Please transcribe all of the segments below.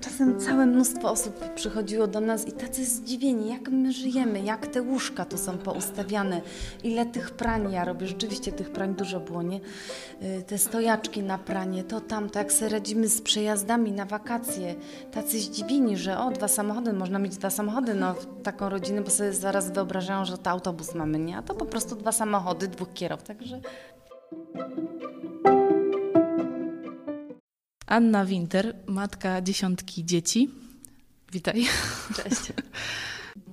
Czasem całe mnóstwo osób przychodziło do nas i tacy zdziwieni, jak my żyjemy, jak te łóżka tu są poustawiane, ile tych prań ja robię. Rzeczywiście tych prań dużo było, nie? Y, Te stojaczki na pranie, to tamto, jak sobie radzimy z przejazdami na wakacje. Tacy zdziwieni, że o, dwa samochody, można mieć dwa samochody, no taką rodzinę, bo sobie zaraz wyobrażają, że to autobus mamy, nie? A to po prostu dwa samochody, dwóch kierowców, także... Anna Winter, matka dziesiątki dzieci. Witaj. Cześć.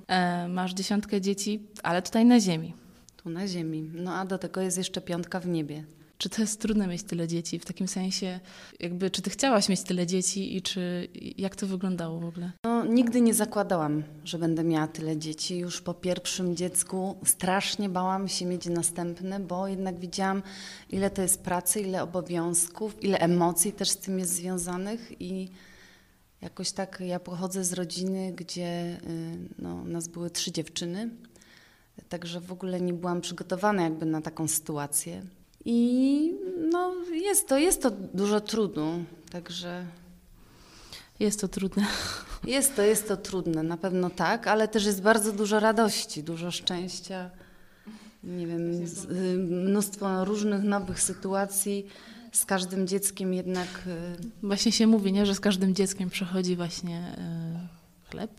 E, Masz dziesiątkę dzieci, ale tutaj na ziemi. Tu na ziemi. No a do tego jest jeszcze piątka w niebie. Czy to jest trudne mieć tyle dzieci? W takim sensie, jakby, czy ty chciałaś mieć tyle dzieci i czy jak to wyglądało w ogóle? No, nigdy nie zakładałam, że będę miała tyle dzieci. Już po pierwszym dziecku strasznie bałam się mieć następne, bo jednak widziałam, ile to jest pracy, ile obowiązków, ile emocji też z tym jest związanych i jakoś tak ja pochodzę z rodziny, gdzie y, no, nas były trzy dziewczyny, także w ogóle nie byłam przygotowana jakby na taką sytuację. I no, jest to, jest to dużo trudu, także Jest to trudne. jest to, jest to trudne, na pewno tak, ale też jest bardzo dużo radości, dużo szczęścia. Nie wiem, y, mnóstwo różnych nowych sytuacji. Z każdym dzieckiem jednak y, Właśnie się mówi, nie, że z każdym dzieckiem przychodzi właśnie e, chleb.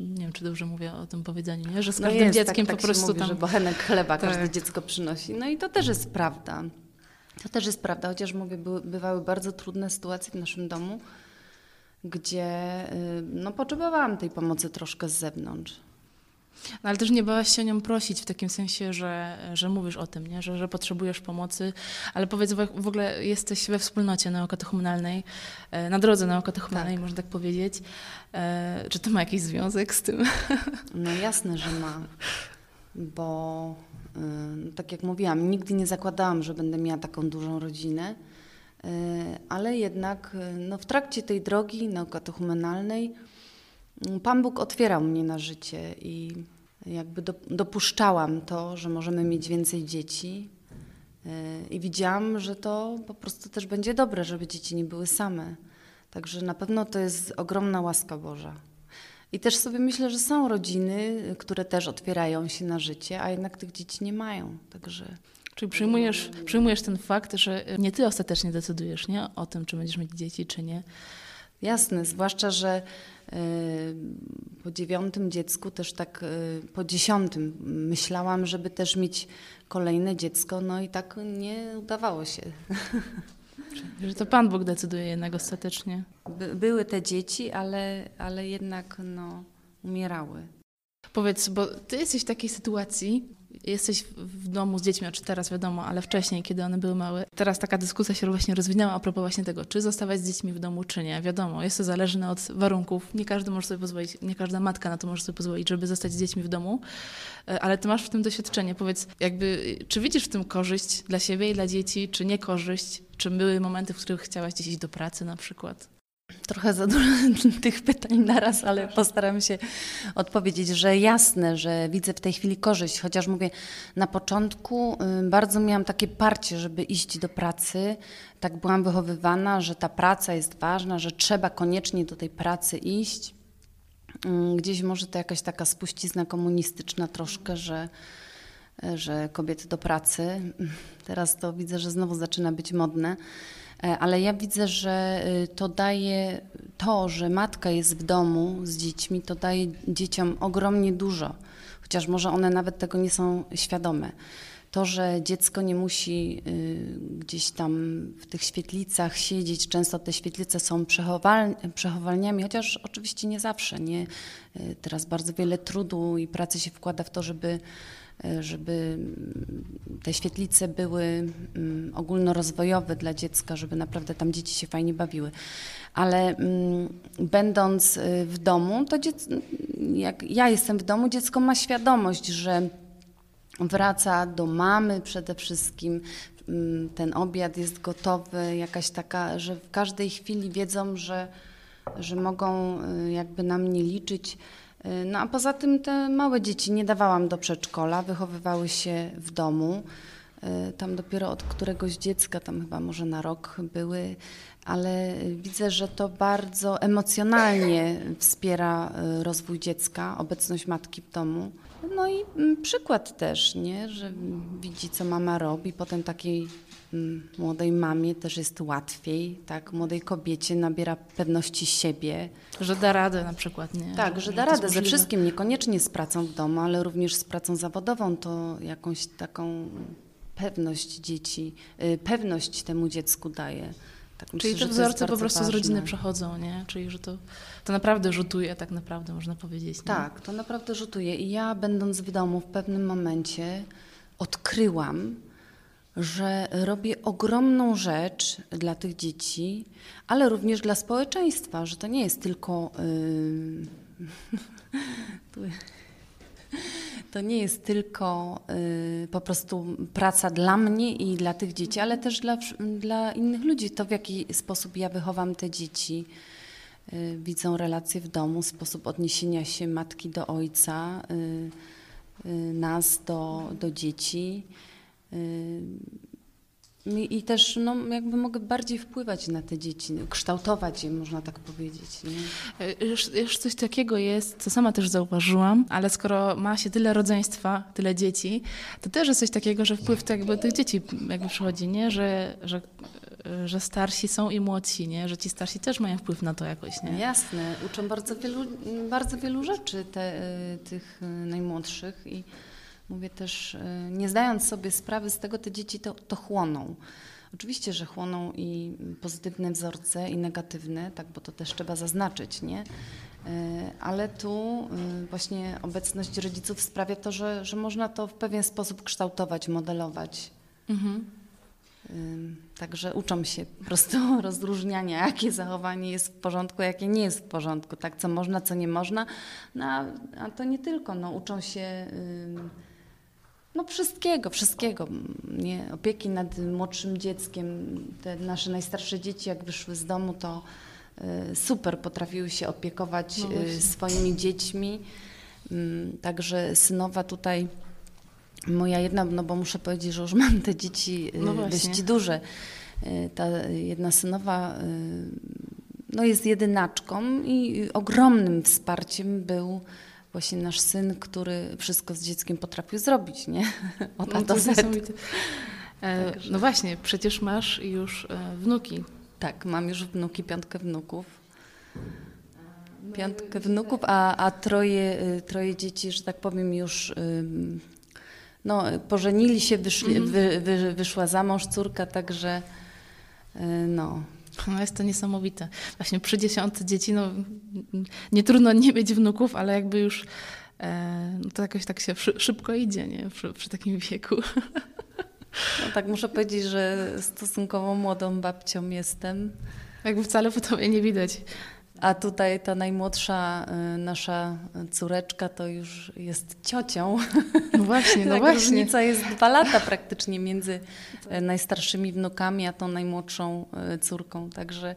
Nie wiem, czy dobrze mówię o tym powiedzeniu, nie? że z no każdym jest, dzieckiem tak, po tak prostu mówi, tam. że bochenek chleba Tak. każde dziecko przynosi. No i to też jest prawda. To też jest prawda, chociaż mówię, bywały bardzo trudne sytuacje w naszym domu, gdzie y, no, potrzebowałam tej pomocy troszkę z zewnątrz. No, ale też nie bałaś się o nią prosić w takim sensie, że, że mówisz o tym, nie? Że, że potrzebujesz pomocy, ale powiedz w ogóle jesteś we wspólnocie naukotechumenalnej, e, na drodze naukotechumenalnej, Tak. można tak powiedzieć. E, Czy to ma jakiś związek z tym? No jasne, że ma, bo y, tak jak mówiłam, nigdy nie zakładałam, że będę miała taką dużą rodzinę, y, ale jednak y, no, w trakcie tej drogi naukotechumenalnej y, Pan Bóg otwierał mnie na życie i jakby do, dopuszczałam to, że możemy mieć więcej dzieci y, i widziałam, że to po prostu też będzie dobre, żeby dzieci nie były same. Także na pewno to jest ogromna łaska Boża. I też sobie myślę, że są rodziny, które też otwierają się na życie, a jednak tych dzieci nie mają. Także Czyli przyjmujesz, przyjmujesz ten fakt, że nie ty ostatecznie decydujesz nie? o tym, czy będziesz mieć dzieci, czy nie. jasne, zwłaszcza, że y, po dziewiątym dziecku, też tak y, po dziesiątym myślałam, żeby też mieć kolejne dziecko, no i tak nie udawało się. Że to Pan Bóg decyduje jednak ostatecznie. By, były te dzieci, ale, ale jednak no, umierały. Powiedz, bo ty jesteś w takiej sytuacji, jesteś w domu z dziećmi, czy teraz wiadomo, ale wcześniej, kiedy one były małe. Teraz taka dyskusja się właśnie rozwinęła a propos właśnie tego, czy zostawać z dziećmi w domu, czy nie. Wiadomo, jest to zależne od warunków. Nie każdy może sobie pozwolić, nie każda matka na to może sobie pozwolić, żeby zostać z dziećmi w domu, E, ale ty masz w tym doświadczenie. Powiedz, jakby, czy widzisz w tym korzyść dla siebie i dla dzieci, czy nie korzyść? Czy były momenty, w których chciałaś gdzieś iść do pracy na przykład? Trochę za dużo tych pytań naraz, ale postaram się odpowiedzieć, że jasne, że widzę w tej chwili korzyść, chociaż mówię, na początku y, bardzo miałam takie parcie, żeby iść do pracy. Tak byłam wychowywana, że ta praca jest ważna, że trzeba koniecznie do tej pracy iść. Mm, Gdzieś może to jakaś taka spuścizna komunistyczna troszkę, że, że kobiety do pracy. Teraz to widzę, że znowu zaczyna być modne. E, Ale ja widzę, że y, to daje to, że matka jest w domu z dziećmi, to daje dzieciom ogromnie dużo, chociaż może one nawet tego nie są świadome. To, że dziecko nie musi y, gdzieś tam w tych świetlicach siedzieć, często te świetlice są przechowal, przechowalniami, chociaż oczywiście nie zawsze. Nie? Y, Teraz bardzo wiele trudu i pracy się wkłada w to, żeby żeby mm, te świetlice były mm, ogólnorozwojowe dla dziecka, żeby naprawdę tam dzieci się fajnie bawiły. Ale mm, będąc y, w domu, to dziec, jak ja jestem w domu, dziecko ma świadomość, że wraca do mamy przede wszystkim. Ten obiad jest gotowy, jakaś taka, że w każdej chwili wiedzą, że, że mogą y, jakby na mnie liczyć. No a poza tym te małe dzieci nie dawałam do przedszkola, wychowywały się w domu. Y, tam dopiero od któregoś dziecka, tam chyba może na rok były, ale widzę, że to bardzo emocjonalnie wspiera y, rozwój dziecka, obecność matki w domu. No i mm, przykład też, nie? że widzi, co mama robi, potem takiej mm, młodej mamie też jest łatwiej, tak? Młodej kobiecie nabiera pewności siebie. Że da radę na przykład, nie? Tak, że da radę ze wszystkim, niekoniecznie z pracą w domu, ale również z pracą zawodową, to jakąś taką pewność dzieci, y, pewność temu dziecku daje. Tak myślę, Czyli te wzorce po prostu z ważne. rodziny przechodzą, nie? Czyli że to, to naprawdę rzutuje, tak naprawdę można powiedzieć. Nie? Tak, to naprawdę rzutuje. I ja, będąc w domu, w pewnym momencie odkryłam, że robię ogromną rzecz dla tych dzieci, ale również dla społeczeństwa, że to nie jest tylko. Yy... To nie jest tylko y, po prostu praca dla mnie i dla tych dzieci, ale też dla, dla innych ludzi. To, w jaki sposób ja wychowam te dzieci, y, widzą relacje w domu, sposób odniesienia się matki do ojca, y, y, nas do, do dzieci. I i też no, jakby mogę bardziej wpływać na te dzieci, kształtować je, można tak powiedzieć. Nie? E, Już, już coś takiego jest, co sama też zauważyłam, ale skoro ma się tyle rodzeństwa, tyle dzieci, to też jest coś takiego, że wpływ to jakby tych dzieci jakby przychodzi, nie? Że, że, że starsi są i młodsi, nie? Że ci starsi też mają wpływ na to jakoś, nie? Jasne, uczą bardzo wielu, bardzo wielu rzeczy te, y, tych najmłodszych i mówię też, y, nie zdając sobie sprawy z tego, te dzieci to, to chłoną. Oczywiście, że chłoną i pozytywne wzorce, i negatywne, tak, bo to też trzeba zaznaczyć, nie? Y, Ale tu y, właśnie obecność rodziców sprawia to, że, że można to w pewien sposób kształtować, modelować. Mhm. Także uczą się po prostu rozróżniania, jakie zachowanie jest w porządku, jakie nie jest w porządku, tak, co można, co nie można. No, a, a to nie tylko, no, uczą się ym, no, wszystkiego, wszystkiego. Nie? Opieki nad młodszym dzieckiem. Te nasze najstarsze dzieci, jak wyszły z domu, to y, super potrafiły się opiekować No y, swoimi dziećmi. Ym, Także synowa tutaj Moja jedna, no bo muszę powiedzieć, że już mam te dzieci y, No dość duże. Ta jedna synowa no jest jedynaczką i ogromnym wsparciem był właśnie nasz syn, który wszystko z dzieckiem potrafił zrobić, nie? Od No to niesamowite. E, Także- No właśnie, przecież masz już e, wnuki. Tak, mam już wnuki, piątkę wnuków. Piątkę wnuków, a, a troje, troje dzieci, że tak powiem, już no, pożenili się, wyszli, wy, wy, wyszła za mąż córka, także no. No jest to niesamowite. Właśnie przy dziesiątce dzieci, no nie trudno nie mieć wnuków, ale jakby już e, no to jakoś tak się szy, szybko idzie, nie? Przy, przy takim wieku. no. Tak muszę powiedzieć, że stosunkowo młodą babcią jestem. Jakby wcale po tobie nie widać. A tutaj ta najmłodsza y, nasza córeczka to już jest ciocią. No właśnie, no właśnie. Różnica jest dwa lata praktycznie między e, najstarszymi wnukami, a tą najmłodszą e, córką. Także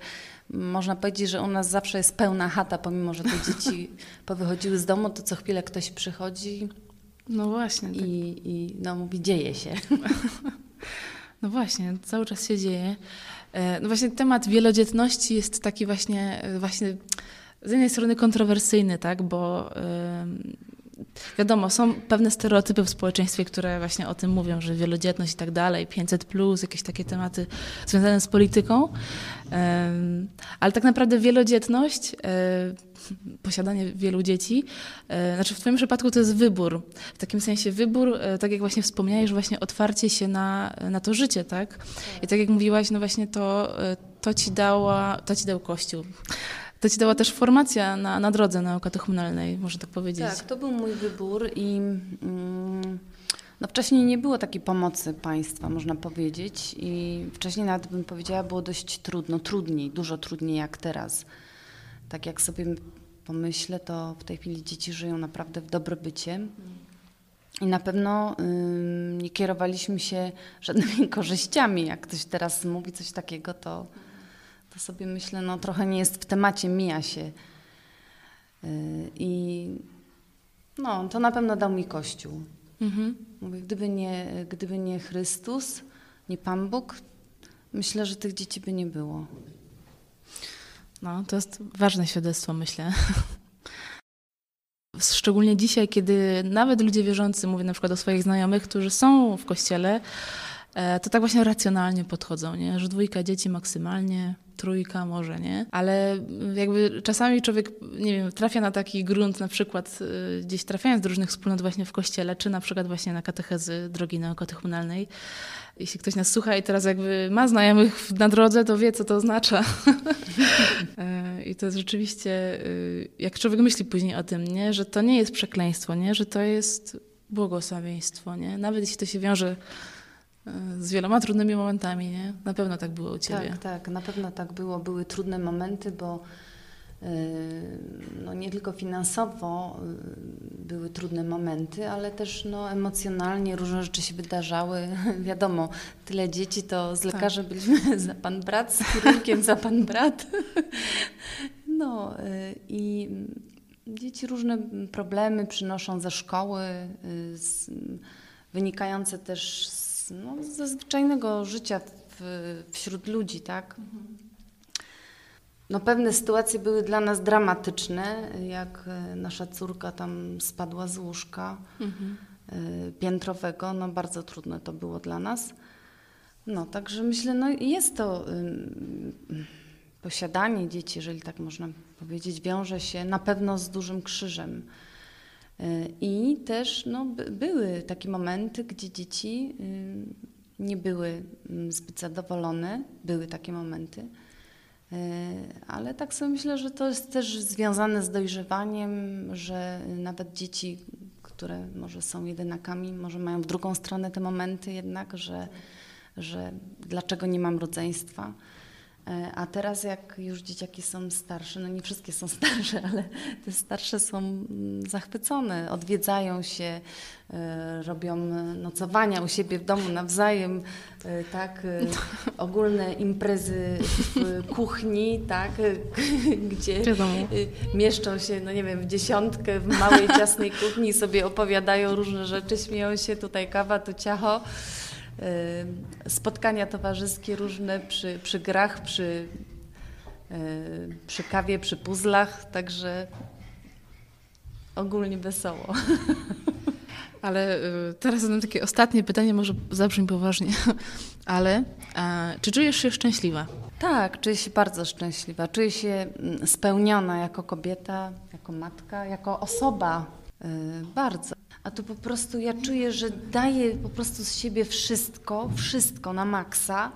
można powiedzieć, że u nas zawsze jest pełna chata, pomimo że te dzieci powychodziły z domu, to co chwilę ktoś przychodzi No właśnie, tak. i, i no, mówi, dzieje się. no właśnie, cały czas się dzieje. E, No właśnie temat wielodzietności jest taki właśnie, e, właśnie z jednej strony kontrowersyjny, tak, bo wiadomo, są pewne stereotypy w społeczeństwie, które właśnie o tym mówią, że wielodzietność i tak dalej, 500 plus, jakieś takie tematy związane z polityką, ale tak naprawdę wielodzietność, e, posiadanie wielu dzieci, e, znaczy w Twoim przypadku to jest wybór. W takim sensie wybór, e, tak jak właśnie wspomniałeś, właśnie otwarcie się na, na to życie, tak? I tak jak mówiłaś, no właśnie to, to ci dała, to ci dał Kościół. To ci dała też formacja na, na drodze naukotechumenalnej, można tak powiedzieć. Tak, to był mój wybór i mm, no wcześniej nie było takiej pomocy państwa, można powiedzieć. I wcześniej nawet bym powiedziała, było dość trudno, trudniej, dużo trudniej jak teraz. Tak jak sobie pomyślę, to w tej chwili dzieci żyją naprawdę w dobrobycie. I na pewno ym, nie kierowaliśmy się żadnymi korzyściami. Jak ktoś teraz mówi coś takiego, to, to sobie myślę, no trochę nie jest w temacie, mija się. Yy, I no, to na pewno dał mi Kościół. Mhm. Mówię, gdyby nie, gdyby nie Chrystus, nie Pan Bóg, myślę, że tych dzieci by nie było. No, to jest ważne świadectwo, myślę. Szczególnie dzisiaj, kiedy nawet ludzie wierzący, mówię na przykład o swoich znajomych, którzy są w kościele, e, to tak właśnie racjonalnie podchodzą, nie? że dwójka dzieci maksymalnie, trójka może, nie? Ale jakby czasami człowiek, nie wiem, trafia na taki grunt, na przykład e, gdzieś trafiając do różnych wspólnot właśnie w kościele, czy na przykład właśnie na katechezy drogi neokatechumenalnej, jeśli ktoś nas słucha i teraz jakby ma znajomych na drodze, to wie, co to oznacza. E, I to jest rzeczywiście, y, jak człowiek myśli później o tym, nie? że to nie jest przekleństwo, nie? że to jest błogosławieństwo. Nie? Nawet jeśli to się wiąże y, z wieloma trudnymi momentami, nie? Na pewno tak było u Ciebie. Tak, tak, na pewno tak było. Były trudne momenty, bo no nie tylko finansowo y, były trudne momenty, ale też no, emocjonalnie różne rzeczy się wydarzały. Wiadomo, tyle dzieci to z lekarzem tak. byliśmy za pan brat, z chirurgiem za pan brat. No y, i dzieci różne problemy przynoszą ze szkoły, y, z, wynikające też z, no, ze zwyczajnego życia w, wśród ludzi, tak? No, pewne sytuacje były dla nas dramatyczne, jak e, nasza córka tam spadła z łóżka mhm. Piętrowego. No, bardzo trudne to było dla nas. No, także myślę, no jest to posiadanie dzieci, jeżeli tak można powiedzieć, wiąże się na pewno z dużym krzyżem. E, I też no, były takie momenty, gdzie dzieci nie były zbyt zadowolone. Były takie momenty. E, ale tak sobie myślę, że to jest też związane z dojrzewaniem, że nawet dzieci, które może są jedynakami, może mają w drugą stronę te momenty jednak, że, że dlaczego nie mam rodzeństwa. E, a teraz jak już dzieciaki są starsze, no nie wszystkie są starsze, ale te starsze są mm, zachwycone, odwiedzają się, e, robią nocowania u siebie w domu nawzajem, e, tak, ogólne imprezy w kuchni, tak, gdzie mieszczą się, no nie wiem, w dziesiątkę w małej, ciasnej kuchni sobie opowiadają różne rzeczy, śmieją się, tutaj kawa, tu ciacho. Y, spotkania towarzyskie różne przy, przy grach, przy, y, przy kawie, przy puzzlach, także ogólnie wesoło. Ale y, teraz zadam takie ostatnie pytanie, może zabrzmi poważnie, ale czy czujesz się szczęśliwa? Tak, czuję się bardzo szczęśliwa. Czuję się mm, spełniona jako kobieta, jako matka, jako osoba. Bardzo. A tu po prostu ja czuję, że daję po prostu z siebie wszystko, wszystko na maksa,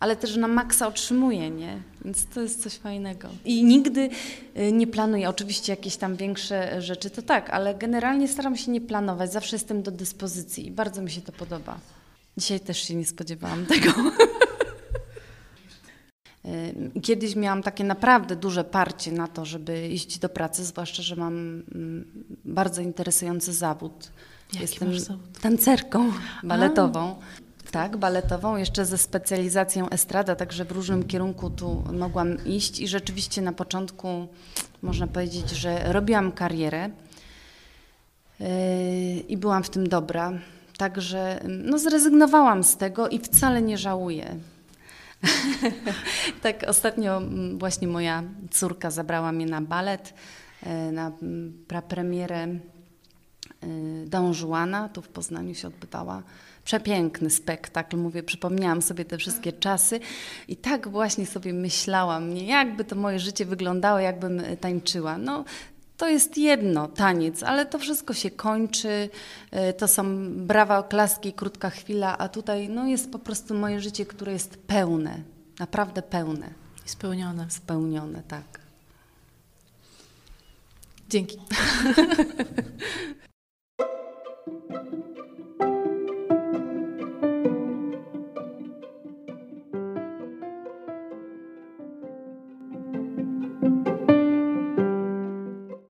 ale też na maksa otrzymuję, nie? Więc to jest coś fajnego. I nigdy y, nie planuję, oczywiście jakieś tam większe rzeczy, to tak, ale generalnie staram się nie planować, zawsze jestem do dyspozycji i bardzo mi się to podoba. Dzisiaj też się nie spodziewałam tego. Kiedyś miałam takie naprawdę duże parcie na to, żeby iść do pracy, zwłaszcza, że mam mm, bardzo interesujący zawód. Jaki Jestem zawód? tancerką baletową. A. Tak, baletową, jeszcze ze specjalizacją estrada, także w różnym kierunku tu mogłam iść i rzeczywiście na początku można powiedzieć, że robiłam karierę yy, i byłam w tym dobra. Także no, zrezygnowałam z tego i wcale nie żałuję. tak, ostatnio mm, właśnie moja córka zabrała mnie na balet, e, na mm, prapremierę e, Don Juana, tu w Poznaniu się odbywała. Przepiękny spektakl, mówię, przypomniałam sobie te wszystkie czasy i tak właśnie sobie myślałam, nie, jakby to moje życie wyglądało, jakbym e, tańczyła. No, to jest jedno, taniec, ale to wszystko się kończy, e, to są brawa, oklaski, krótka chwila, a tutaj no, jest po prostu moje życie, które jest pełne, naprawdę pełne. Spełnione. Spełnione, tak. Dzięki.